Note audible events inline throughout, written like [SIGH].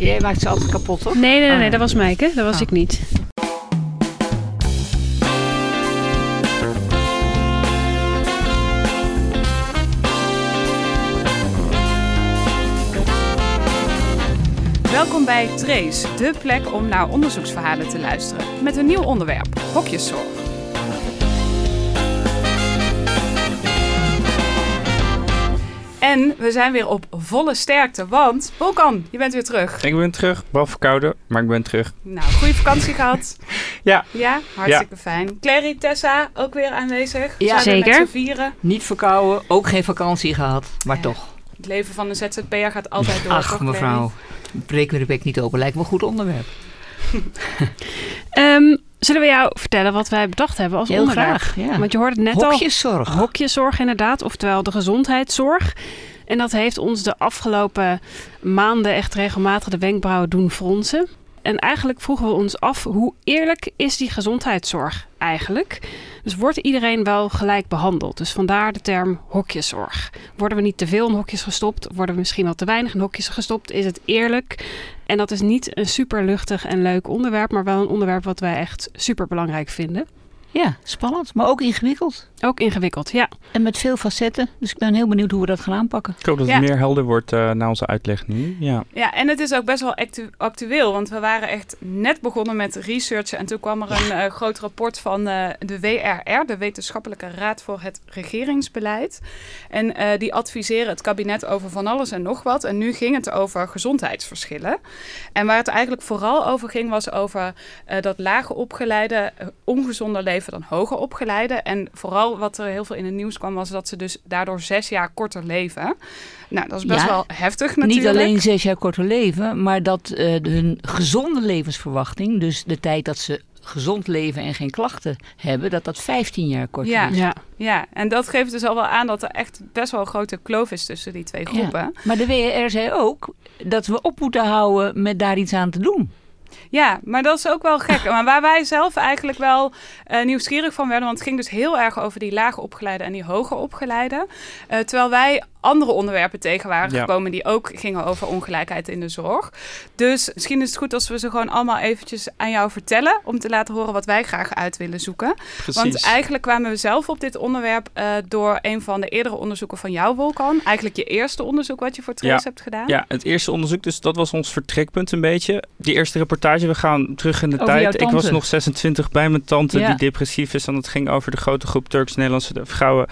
Jij maakt ze altijd kapot, toch? Nee, nee, nee, Ah. nee dat was Mijke. Dat was Ah. ik niet. Welkom bij Trace, de plek om naar onderzoeksverhalen te luisteren. Met een nieuw onderwerp, hokjeszorg. En we zijn weer op volle sterkte, want Volkan, je bent weer terug. Ik ben terug, wel verkouden, maar ik ben terug. Nou, goede vakantie gehad. [LAUGHS] Ja. Ja, hartstikke fijn. Clary, Tessa, ook weer aanwezig. Ja, Zijn zeker. Met vieren. Niet verkouden, ook geen vakantie gehad, maar Ja. toch. Het leven van een ZZP'er gaat altijd door, Ach, toch, mevrouw, breek me de bek niet open. Lijkt me een goed onderwerp. [LAUGHS] [LAUGHS] Ehm, zullen we jou vertellen wat wij bedacht hebben als Heel onderwerp? graag, ja. Want je hoorde het net al. Hokjeszorg. Hokjeszorg inderdaad, oftewel de gezondheidszorg. En dat heeft ons de afgelopen maanden echt regelmatig de wenkbrauwen doen fronsen. En eigenlijk vroegen we ons af, hoe eerlijk is die gezondheidszorg eigenlijk? Dus wordt iedereen wel gelijk behandeld? Dus vandaar de term hokjeszorg. Worden we niet te veel in hokjes gestopt? Worden we misschien wel te weinig in hokjes gestopt? Is het eerlijk? En dat is niet een super luchtig en leuk onderwerp, maar wel een onderwerp wat wij echt super belangrijk vinden. Ja, spannend, maar ook ingewikkeld. Ook ingewikkeld, ja. En met veel facetten. Dus ik ben heel benieuwd hoe we dat gaan aanpakken. Ik hoop dat Ja. het meer helder wordt eh, na onze uitleg nu. Ja. Ja, en het is ook best wel actu- actueel, want we waren echt net begonnen met researchen en toen kwam er een eh, groot rapport van eh, de WRR, de Wetenschappelijke Raad voor het Regeringsbeleid. En eh, die adviseren het kabinet over van alles en nog wat. En nu ging het over gezondheidsverschillen. En waar het eigenlijk vooral over ging, was over eh, dat lage opgeleide ongezonder leven dan hoger opgeleide. En vooral wat er heel veel in het nieuws kwam, was dat ze dus daardoor zes jaar korter leven. Nou, dat is best Ja, wel heftig natuurlijk. Niet alleen zes jaar korter leven, maar dat eh, hun gezonde levensverwachting, dus de tijd dat ze gezond leven en geen klachten hebben, dat dat 15 jaar korter Ja. is. ja. Ja, en dat geeft dus al wel aan dat er echt best wel een grote kloof is tussen die twee groepen. Maar de WR zei ook dat we op moeten houden met daar iets aan te doen. Ja, maar dat is ook wel gek. Maar waar wij zelf eigenlijk wel eh, nieuwsgierig van werden, want het ging dus heel erg over die lage opgeleide en die hoger opgeleide. Eh, terwijl wij andere onderwerpen tegen waren Ja. gekomen die ook gingen over ongelijkheid in de zorg. Dus misschien is het goed als we ze gewoon allemaal eventjes aan jou vertellen, om te laten horen wat wij graag uit willen zoeken. Precies. Want eigenlijk kwamen we zelf op dit onderwerp eh, door een van de eerdere onderzoeken van jou, Volkan. Eigenlijk je eerste onderzoek wat je voor Trace Ja. hebt gedaan. Ja, het eerste onderzoek, dus dat was ons vertrekpunt een beetje. Die eerste reportage, we gaan terug in de Over jouw tijd. Ik was nog 26 bij mijn tante Ja. die depressief is. En het ging over de grote groep Turks-Nederlandse vrouwen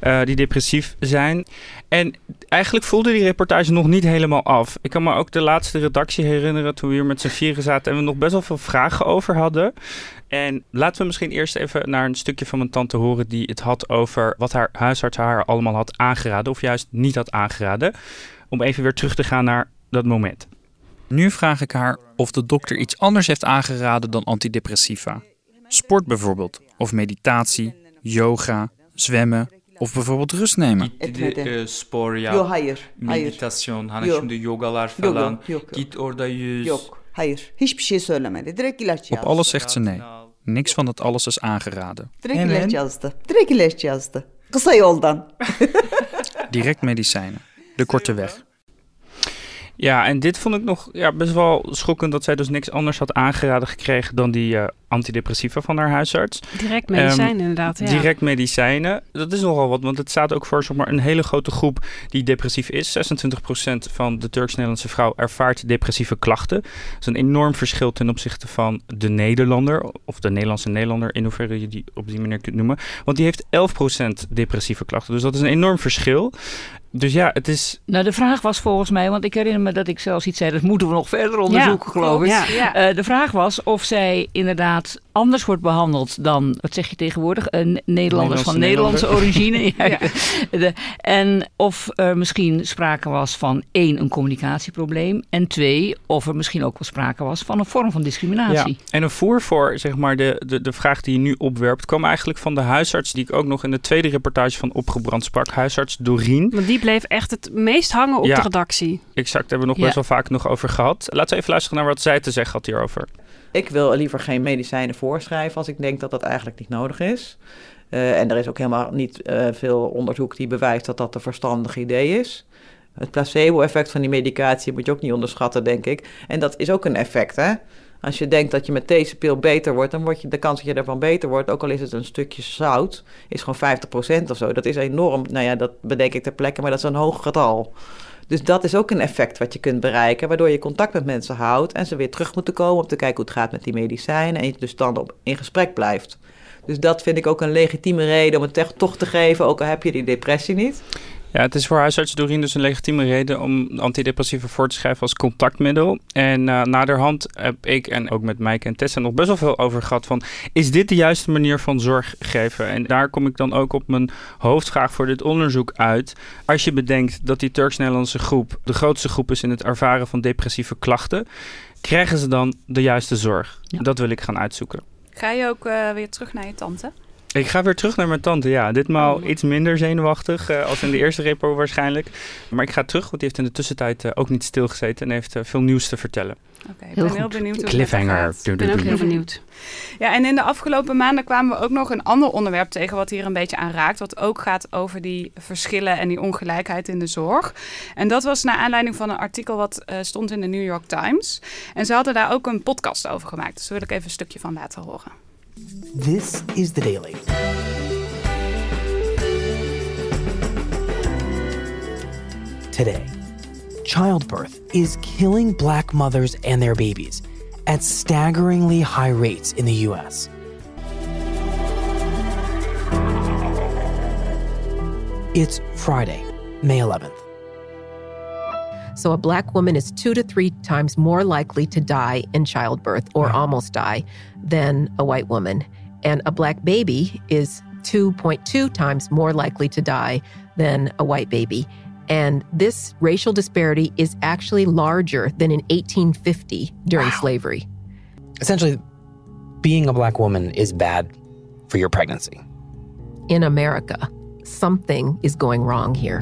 eh, die depressief zijn. En eigenlijk voelde die reportage nog niet helemaal af. Ik kan me ook de laatste redactie herinneren toen we hier met z'n zaten en we nog best wel veel vragen over hadden. En laten we misschien eerst even naar een stukje van mijn tante horen die het had over wat haar huisarts haar allemaal had aangeraden of juist niet had aangeraden. Om even weer terug te gaan naar dat moment. Nu vraag ik haar of de dokter iets anders heeft aangeraden dan antidepressiva. Sport bijvoorbeeld, of meditatie, yoga, zwemmen of bijvoorbeeld rust nemen. Etmedi. e, spor yap, Yok hayır. Hayır. meditasyon, hani Yok. şimdi yogalar Yok falan. yok yok. yok. Git orada yüz. Yok. Hayır. Hiçbir şey söylemedi. Direkt ilaç Op yazdı. alles zegt ze nee. Niks van dat alles is aangeraden. Direkt Hemen. ilaç yazdı. Direkt ilaç yazdı. Kısa yoldan. Direct medicijnen. De korte weg. Ja, en dit vond ik nog ja, best wel schokkend dat zij dus niks anders had aangeraden gekregen dan die eh, antidepressiva van haar huisarts. Direct medicijn inderdaad. Ja. Direct medicijnen, dat is nogal wat, want het staat ook voor zeg maar, een hele grote groep die depressief is. 26% van de Turks-Nederlandse vrouw ervaart depressieve klachten. Dat is een enorm verschil ten opzichte van de Nederlander, of de Nederlandse Nederlander, in hoeverre je die op die manier kunt noemen. Want die heeft 11% depressieve klachten, dus dat is een enorm verschil. Dus ja, het is Nou, de vraag was volgens mij, want ik herinner me dat ik zelfs iets zei, dat moeten we nog verder onderzoeken, geloof ik. Ja. Ja. Eh, de vraag was of zij inderdaad anders wordt behandeld dan, wat zeg je tegenwoordig, eh, N- Nederlanders van Nederlandse Nederlandse origine. [LAUGHS] Ja. De- en of er misschien sprake was van één, een communicatieprobleem. En twee, of er misschien ook wel sprake was van een vorm van discriminatie. Ja, en een voer voor zeg maar, de, de, de vraag die je nu opwerpt, kwam eigenlijk van de huisarts die ik ook nog in de tweede reportage van Opgebrand sprak, huisarts Dorien. Want die bleef echt het meest hangen op Ja. de redactie. Exact, daar hebben we nog Ja. best wel vaak nog over gehad. Laten we even luisteren naar wat zij te zeggen had hierover. Ik wil liever geen medicijnen voorschrijven als ik denk dat dat eigenlijk niet nodig is. Eh, en er is ook helemaal niet eh, veel onderzoek die bewijst dat dat een verstandig idee is. Het placebo-effect van die medicatie moet je ook niet onderschatten, denk ik. En dat is ook een effect, hè? Als je denkt dat je met deze pil beter wordt, dan wordt je, de kans dat je ervan beter wordt, ook al is het een stukje zout, is gewoon 50% of zo. Dat is enorm. Nou ja, dat bedenk ik ter plekke, maar dat is een hoog getal. Dus dat is ook een effect wat je kunt bereiken, waardoor je contact met mensen houdt en ze weer terug moeten komen om te kijken hoe het gaat met die medicijnen en je dus dan op, in gesprek blijft. Dus dat vind ik ook een legitieme reden om het toch te geven, ook al heb je die depressie niet. Ja, het is voor huisarts Doreen dus een legitieme reden om antidepressiva voor te schrijven als contactmiddel. En uh, naderhand heb ik en ook met Mike en Tessa nog best wel veel over gehad van... is dit de juiste manier van zorg geven? En daar kom ik dan ook op mijn hoofdvraag voor dit onderzoek uit. Als je bedenkt dat die Turks-Nederlandse groep de grootste groep is in het ervaren van depressieve klachten... krijgen ze dan de juiste zorg? Ja. Dat wil ik gaan uitzoeken. Ga je ook uh, weer terug naar je tante? Ik ga weer terug naar mijn tante, ja. Ditmaal Oh. iets minder zenuwachtig uh, als in de eerste repo waarschijnlijk. Maar ik ga terug, want die heeft in de tussentijd uh, ook niet stilgezeten en heeft uh, veel nieuws te vertellen. Oké, okay, ik ben heel benieuwd hoe Cliffhanger. het Ik ben ook heel benieuwd. Ja, en in de afgelopen maanden kwamen we ook nog een ander onderwerp tegen wat hier een beetje aan raakt. Wat ook gaat over die verschillen en die ongelijkheid in de zorg. En dat was naar aanleiding van een artikel wat uh, stond in de New York Times. En ze hadden daar ook een podcast over gemaakt. Dus daar wil ik even een stukje van laten horen. This is The Daily. Today, childbirth is killing black mothers and their babies at staggeringly high rates in the US. It's Friday, May 11th. So, a black woman is two to three times more likely to die in childbirth or almost die than a white woman. And a black baby is 2.2 times more likely to die than a white baby. And this racial disparity is actually larger than in 1850 during wow. slavery. Essentially, being a black woman is bad for your pregnancy. In America, something is going wrong here.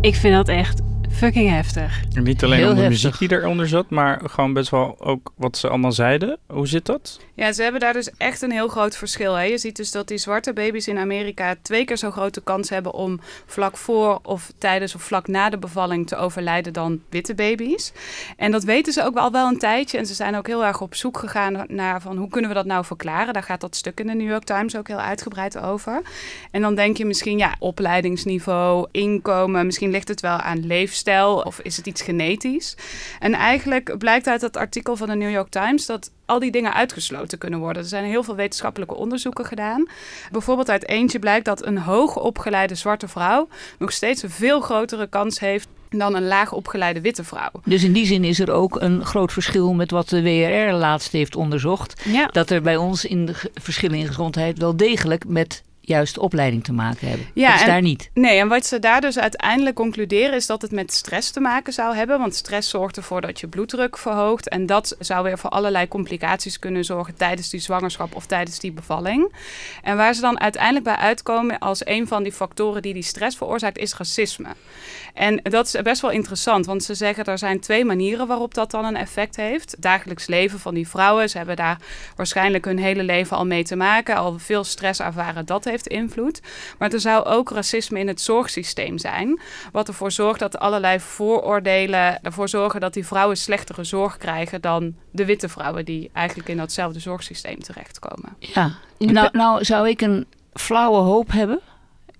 Ik vind dat echt fucking heftig. En niet alleen Heel om de heftig. muziek die eronder zat, maar gewoon best wel ook wat ze allemaal zeiden. Hoe zit dat? Ja, ze hebben daar dus echt een heel groot verschil. Hè? Je ziet dus dat die zwarte baby's in Amerika twee keer zo grote kans hebben om vlak voor of tijdens of vlak na de bevalling te overlijden dan witte baby's. En dat weten ze ook al wel een tijdje. En ze zijn ook heel erg op zoek gegaan naar van hoe kunnen we dat nou verklaren. Daar gaat dat stuk in de New York Times ook heel uitgebreid over. En dan denk je misschien ja, opleidingsniveau, inkomen, misschien ligt het wel aan leefstijl of is het iets genetisch. En eigenlijk blijkt uit dat artikel van de New York Times dat al die dingen uitgesloten kunnen worden. Er zijn heel veel wetenschappelijke onderzoeken gedaan. Bijvoorbeeld uit eentje blijkt dat een hoogopgeleide zwarte vrouw nog steeds een veel grotere kans heeft dan een laag opgeleide witte vrouw. Dus in die zin is er ook een groot verschil met wat de WRR laatst heeft onderzocht. Ja. Dat er bij ons in de verschillen in gezondheid wel degelijk met juist opleiding te maken hebben. Ja, dat is en- daar niet. Nee, en wat ze daar dus uiteindelijk concluderen is dat het met stress te maken zou hebben. Want stress zorgt ervoor dat je bloeddruk verhoogt. En dat zou weer voor allerlei complicaties kunnen zorgen tijdens die zwangerschap of tijdens die bevalling. En waar ze dan uiteindelijk bij uitkomen als een van die factoren die die stress veroorzaakt, is racisme. En dat is best wel interessant, want ze zeggen er zijn twee manieren waarop dat dan een effect heeft. Het dagelijks leven van die vrouwen, ze hebben daar waarschijnlijk hun hele leven al mee te maken, al veel stress ervaren, dat heeft invloed. Maar er zou ook racisme in het zorgsysteem zijn, wat ervoor zorgt dat allerlei vooroordelen ervoor zorgen dat die vrouwen slechtere zorg krijgen dan de witte vrouwen die eigenlijk in datzelfde zorgsysteem terechtkomen. Ja. Nou, nou zou ik een flauwe hoop hebben,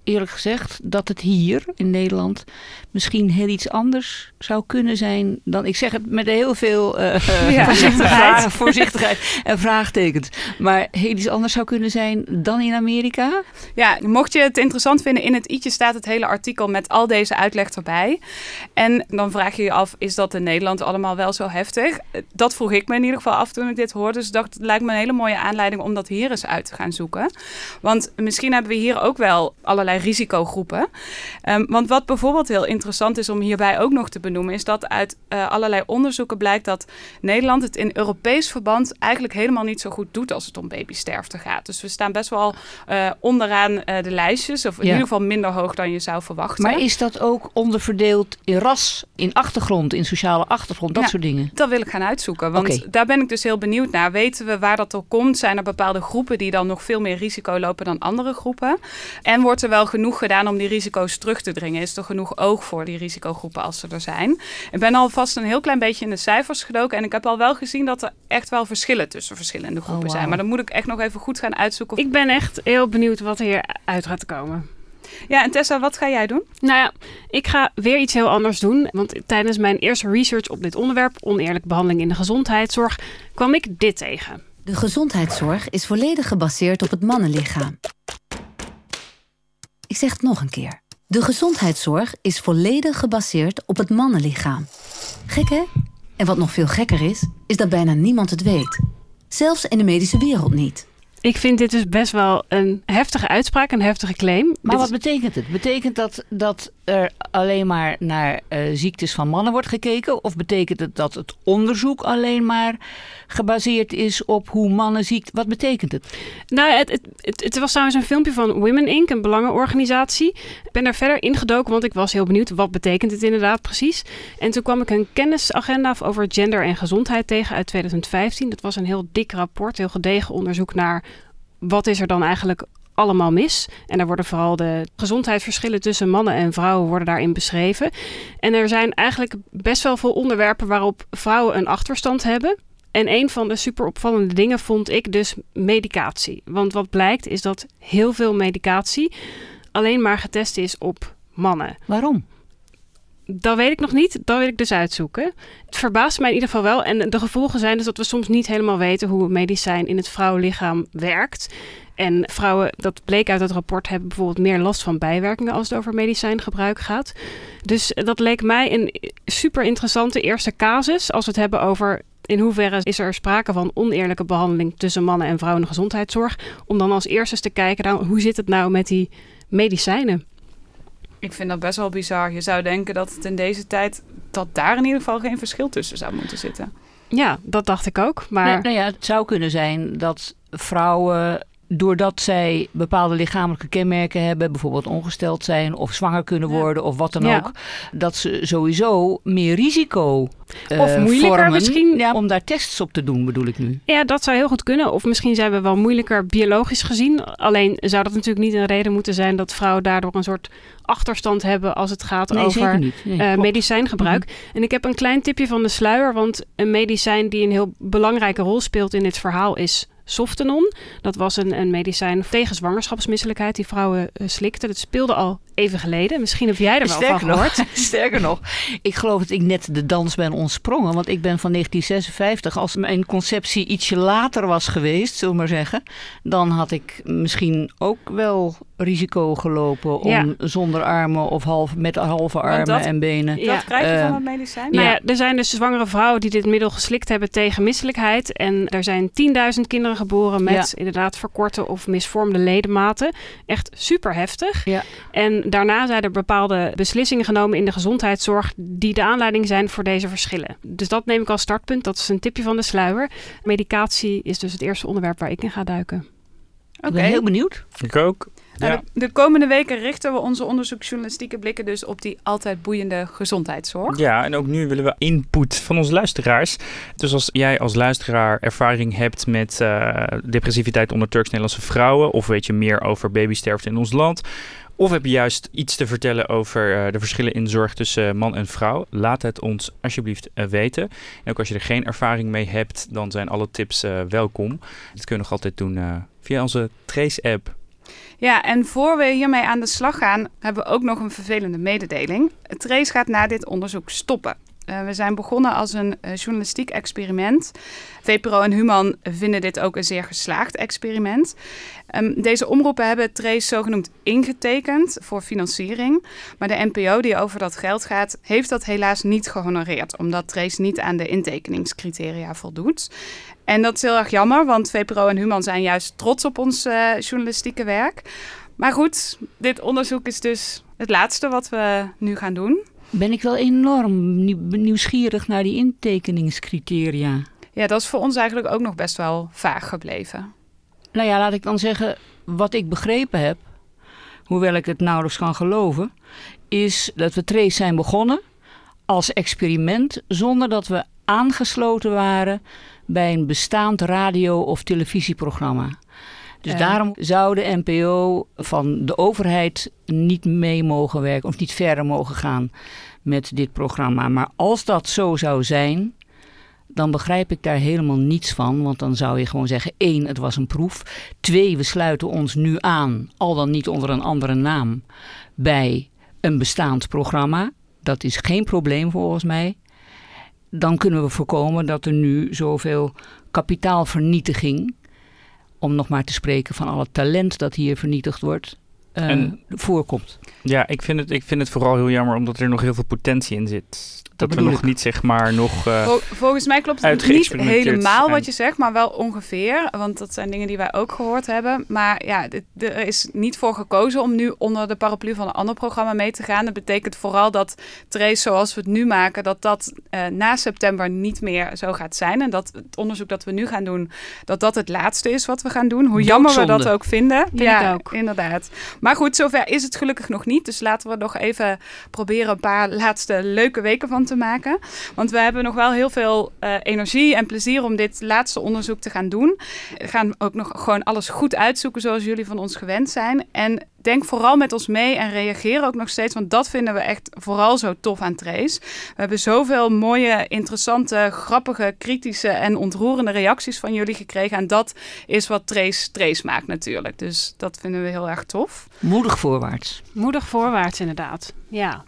eerlijk gezegd, dat het hier in Nederland misschien heel iets anders zou kunnen zijn dan. Ik zeg het met heel veel eh, Ja. voorzichtigheid. [LAUGHS] voorzichtigheid en vraagtekens. Maar heel iets anders zou kunnen zijn dan in Amerika. Ja, mocht je het interessant vinden, in het i'tje staat het hele artikel met al deze uitleg erbij. En dan vraag je je af, is dat in Nederland allemaal wel zo heftig? Dat vroeg ik me in ieder geval af toen ik dit hoorde. Dus dacht, het lijkt me een hele mooie aanleiding om dat hier eens uit te gaan zoeken. Want misschien hebben we hier ook wel allerlei risicogroepen. Ehm, want wat bijvoorbeeld heel interessant is om hierbij ook nog te benoemen, is dat uit eh, allerlei onderzoeken blijkt dat Nederland het in Europees verband eigenlijk helemaal niet zo goed doet als het om babysterfte gaat. Dus we staan best wel eh, onderaan eh, de lijstjes, of in Ja. ieder geval minder hoog dan je zou verwachten. Maar is dat ook onderverdeeld in ras, in achtergrond, in sociale achtergrond, dat Ja. soort dingen? Dat wil ik gaan uitzoeken, want daar ben ik dus heel benieuwd naar. Weten we waar dat door komt? Zijn er bepaalde groepen die dan nog veel meer risico lopen dan andere groepen? En wordt er wel wel genoeg gedaan om die risico's terug te dringen? Is er genoeg oog voor die risicogroepen als ze er zijn? Ik ben alvast een heel klein beetje in de cijfers gedoken. En ik heb al wel gezien dat er echt wel verschillen tussen verschillende groepen wauw. zijn. Maar dan moet ik echt nog even goed gaan uitzoeken. Of... Ik ben echt heel benieuwd wat hier uit gaat komen. Ja, en Tessa, wat ga jij doen? Nou ja, ik ga weer iets heel anders doen. Want tijdens mijn eerste research op dit onderwerp, oneerlijke behandeling in de gezondheidszorg, kwam ik dit tegen. De gezondheidszorg is volledig gebaseerd op het mannenlichaam. Ik zeg het nog een keer. De gezondheidszorg is volledig gebaseerd op het mannenlichaam. Gek hè? En wat nog veel gekker is, is dat bijna niemand het weet. Zelfs in de medische wereld niet. Ik vind dit dus best wel een heftige uitspraak, een heftige claim. Maar Dit wat betekent het? Betekent dat dat er alleen maar naar eh, ziektes van mannen wordt gekeken? Of betekent het dat het onderzoek alleen maar gebaseerd is op hoe mannen ziek... Wat betekent het? Nou, het, het, het, was trouwens een filmpje van Women Inc., een belangenorganisatie. Ik ben daar verder ingedoken, want ik was heel benieuwd wat betekent het inderdaad precies. En toen kwam ik een kennisagenda over gender en gezondheid tegen uit 2015. Dat was een heel dik rapport, heel gedegen onderzoek naar wat is er dan eigenlijk allemaal mis. En daar worden vooral de gezondheidsverschillen tussen mannen en vrouwen worden daarin beschreven. En er zijn eigenlijk best wel veel onderwerpen waarop vrouwen een achterstand hebben. En een van de super opvallende dingen vond ik dus medicatie. Want wat blijkt is dat heel veel medicatie alleen maar getest is op mannen. Waarom? Dat weet ik nog niet. Dat wil ik dus uitzoeken. Het verbaast mij in ieder geval wel. En de gevolgen zijn dus dat we soms niet helemaal weten hoe een medicijn in het vrouwenlichaam werkt. En vrouwen, dat bleek uit het rapport, hebben bijvoorbeeld meer last van bijwerkingen als het over medicijngebruik gaat. Dus dat leek mij een super interessante eerste casus als we het hebben over in hoeverre is er sprake van oneerlijke behandeling tussen mannen en vrouwen in de gezondheidszorg. Om dan als eerste te kijken, nou, hoe zit het nou met die medicijnen? Ik vind dat best wel bizar. Je zou denken dat het in deze tijd... dat daar in ieder geval geen verschil tussen zou moeten zitten. Ja, dat dacht ik ook. Maar Nou, nou ja, het zou kunnen zijn dat vrouwen, doordat zij bepaalde lichamelijke kenmerken hebben, bijvoorbeeld ongesteld zijn of zwanger kunnen worden of wat dan Ja. ook, dat ze sowieso meer risico eh, Of moeilijker vormen misschien. Ja, om daar tests op te doen, bedoel ik nu. Ja, dat zou heel goed kunnen. Of misschien zijn we wel moeilijker biologisch gezien. Alleen zou dat natuurlijk niet een reden moeten zijn dat vrouwen daardoor een soort achterstand hebben als het gaat Nee, over eh, medicijngebruik. En ik heb een klein tipje van de sluier, want een medicijn die een heel belangrijke rol speelt in dit verhaal is Softenon. Dat was een, een medicijn tegen zwangerschapsmisselijkheid die vrouwen eh, slikten. Dat speelde al even geleden. Misschien heb jij er wel van gehoord. nog, [LAUGHS] sterker nog, ik geloof dat ik net de dans ben ontsprongen. Want ik ben van 1956. Als mijn conceptie ietsje later was geweest, zullen we maar zeggen. Dan had ik misschien ook wel risico gelopen om Ja. zonder armen of half, met halve armen dat- en benen. Ja. Dat krijg je Eh, van het medicijn? Nou Ja. ja, er zijn dus zwangere vrouwen die dit middel geslikt hebben tegen misselijkheid. En er zijn 10.000 kinderen geboren met Ja. inderdaad verkorte of misvormde ledematen. Echt super heftig. Ja. En daarna zijn er bepaalde beslissingen genomen in de gezondheidszorg die de aanleiding zijn voor deze verschillen. Dus dat neem ik als startpunt. Dat is een tipje van de sluier. Medicatie is dus het eerste onderwerp waar ik in ga duiken. Ik Oké. ben heel benieuwd. Ik ook. Nou, Ja. de, de komende weken richten we onze onderzoeksjournalistieke blikken dus op die altijd boeiende gezondheidszorg. Ja, en ook nu willen we input van onze luisteraars. Dus als jij als luisteraar ervaring hebt met eh, depressiviteit onder Turks-Nederlandse vrouwen, of weet je meer over babysterfte in ons land, of heb je juist iets te vertellen over eh, de verschillen in zorg tussen man en vrouw, laat het ons alsjeblieft eh, weten. En ook als je er geen ervaring mee hebt, dan zijn alle tips welkom. Dat kun je nog altijd doen via onze Trace-app. Ja, en voor we hiermee aan de slag gaan, hebben we ook nog een vervelende mededeling. Trace gaat na dit onderzoek stoppen. Eh, we zijn begonnen als een eh, journalistiek experiment. VPRO en Human vinden dit ook een zeer geslaagd experiment. Ehm, deze omroepen hebben Trace zogenoemd ingetekend voor financiering. Maar de NPO die over dat geld gaat, heeft dat helaas niet gehonoreerd. Omdat Trace niet aan de intekeningscriteria voldoet. En dat is heel erg jammer, want VPRO en Human zijn juist trots op ons eh, journalistieke werk. Maar goed, dit onderzoek is dus het laatste wat we nu gaan doen. Ben ik wel enorm nieuw- nieuwsgierig naar die intekeningscriteria. Ja, dat is voor ons eigenlijk ook nog best wel vaag gebleven. Nou ja, laat ik dan zeggen, wat ik begrepen heb, hoewel ik het nauwelijks kan geloven, is dat we Trace zijn begonnen als experiment zonder dat we aangesloten waren bij een bestaand radio- of televisieprogramma. Dus daarom zou de NPO van de overheid niet mee mogen werken of niet verder mogen gaan met dit programma. Maar als dat zo zou zijn, dan begrijp ik daar helemaal niets van. Want dan zou je gewoon zeggen: één, het was een proef. Twee, we sluiten ons nu aan, al dan niet onder een andere naam, bij een bestaand programma. Dat is geen probleem volgens mij. Dan kunnen we voorkomen dat er nu zoveel kapitaalvernietiging, om nog maar te spreken van al het talent dat hier vernietigd wordt, En- voorkomt. Ja, ik vind, het, ik vind het vooral heel jammer omdat er nog heel veel potentie in zit. Dat, we nog ik. niet zeg maar nog... eh, Vol- volgens mij klopt het niet helemaal zijn. wat je zegt, maar wel ongeveer. Want dat zijn dingen die wij ook gehoord hebben. Maar ja, dit- er is niet voor gekozen om nu onder de paraplu van een ander programma mee te gaan. Dat betekent vooral dat Trace zoals we het nu maken, dat dat eh, na september niet meer zo gaat zijn. En dat het onderzoek dat we nu gaan doen, dat dat het laatste is wat we gaan doen. Hoe jammer we dat ook vinden. Vind ja, ik ook. inderdaad. Maar goed, zover is het gelukkig nog niet. Dus laten we nog even proberen een paar laatste leuke weken van te maken. Want we hebben nog wel heel veel eh, energie en plezier om dit laatste onderzoek te gaan doen. We gaan ook nog gewoon alles goed uitzoeken zoals jullie van ons gewend zijn. En denk vooral met ons mee en reageer ook nog steeds. Want dat vinden we echt vooral zo tof aan Trace. We hebben zoveel mooie, interessante, grappige, kritische en ontroerende reacties van jullie gekregen. En dat is wat Trace Trace maakt natuurlijk. Dus dat vinden we heel erg tof. Moedig voorwaarts. Moedig voorwaarts, inderdaad. Ja.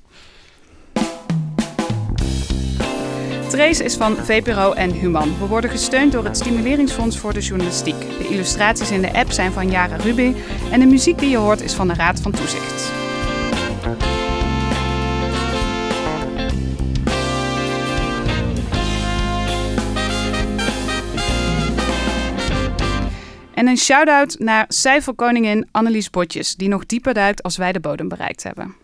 Trace is van VPRO en Human. We worden gesteund door het Stimuleringsfonds voor de Journalistiek. De illustraties in de app zijn van Jara Ruby en de muziek die je hoort is van de Raad van Toezicht. En een shout-out naar cijferkoningin Annelies Botjes, die nog dieper duikt als wij de bodem bereikt hebben.